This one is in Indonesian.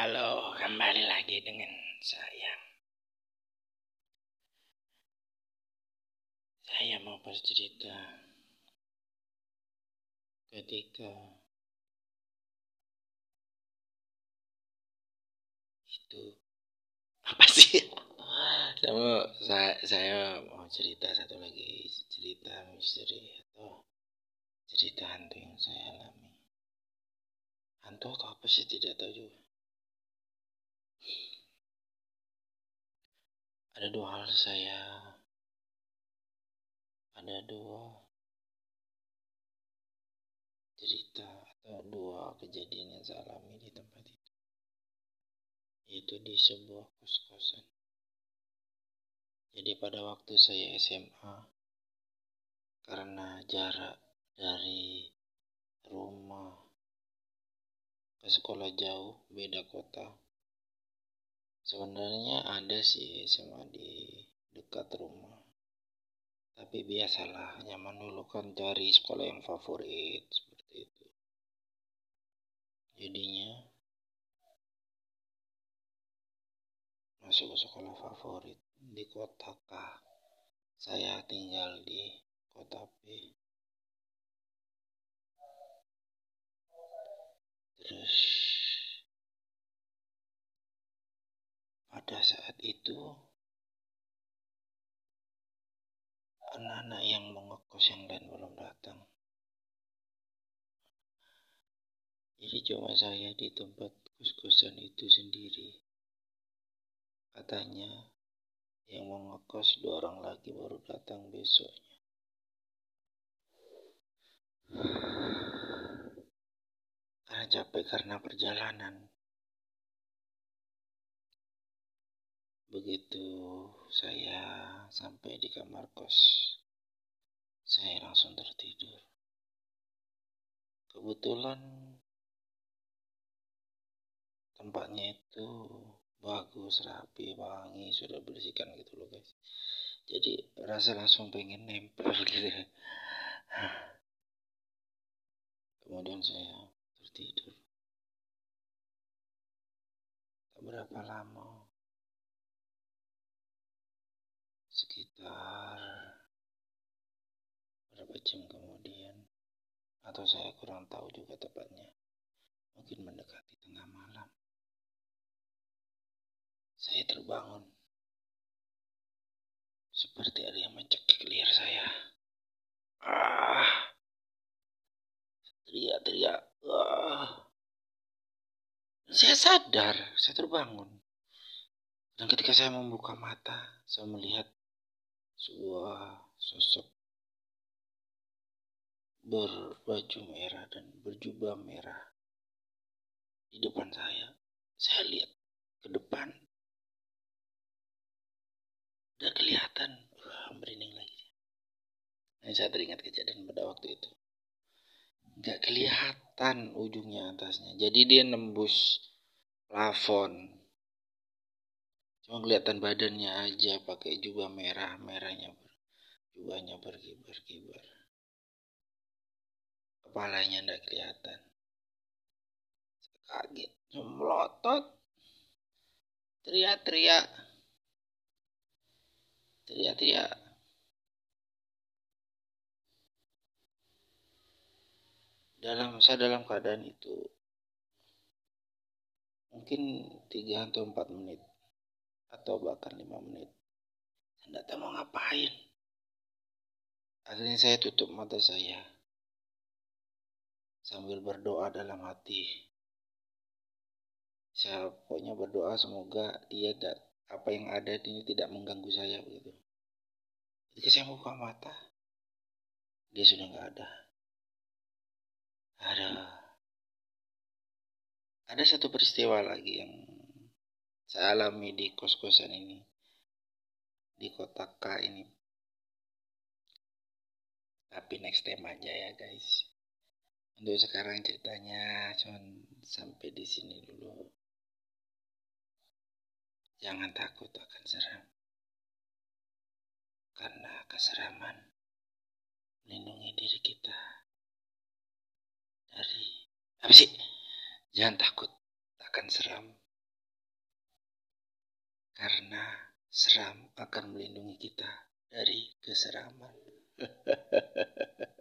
Halo, kembali lagi dengan saya. Saya mau bercerita ketika itu apa sih? saya mau, saya, saya mau cerita satu lagi cerita misteri atau cerita hantu yang saya alami. Hantu atau apa sih tidak tahu juga. Ada dua hal saya. Ada dua cerita atau dua kejadian yang saya alami di tempat itu. Yaitu di sebuah kos-kosan. Jadi pada waktu saya SMA karena jarak dari rumah ke sekolah jauh beda kota sebenarnya ada sih SMA di dekat rumah. Tapi biasalah nyaman dulu kan cari sekolah yang favorit seperti itu. Jadinya masuk sekolah favorit di kota K saya tinggal di kota B terus pada saat itu anak-anak yang mau ngekos yang lain belum datang. Jadi cuma saya di tempat kos-kosan itu sendiri. Katanya yang mau ngekos dua orang lagi baru datang besoknya. Karena capek karena perjalanan. Begitu saya sampai di kamar kos, saya langsung tertidur. Kebetulan tempatnya itu bagus, rapi, wangi, sudah bersihkan gitu loh guys. Jadi rasa langsung pengen nempel gitu. Kemudian saya tertidur. Tak berapa lama sekitar berapa jam kemudian atau saya kurang tahu juga tepatnya mungkin mendekati tengah malam saya terbangun. Seperti ada yang mencekik leher saya. Ah teriak-teriak ah. Saya sadar saya terbangun. Dan ketika saya membuka mata saya melihat sebuah sosok berbaju merah dan berjubah merah di depan saya. Saya lihat ke depan. Udah kelihatan. Wah, merinding lagi. Nah, saya teringat kejadian pada waktu itu. Gak kelihatan ujungnya atasnya. Jadi dia nembus plafon cuma kelihatan badannya aja pakai jubah merah merahnya jubahnya berkibar-kibar kepalanya ndak kelihatan. Kaget melotot teriak-teriak. Teriak-teriak. Dalam saya dalam keadaan itu mungkin tiga atau empat menit atau bahkan lima menit. Anda tahu mau ngapain? Akhirnya saya tutup mata saya sambil berdoa dalam hati. Saya pokoknya berdoa semoga dia dan apa yang ada ini tidak mengganggu saya begitu. Ketika saya buka mata, dia sudah nggak ada. Ada ada satu peristiwa lagi yang saya alami di kos-kosan ini di kota K ini. Tapi next time aja ya guys. Untuk sekarang ceritanya cuman sampai di sini dulu. Jangan takut akan seram. Karena keseraman melindungi diri kita dari apa sih? Jangan takut akan seram karena seram akan melindungi kita dari keseraman.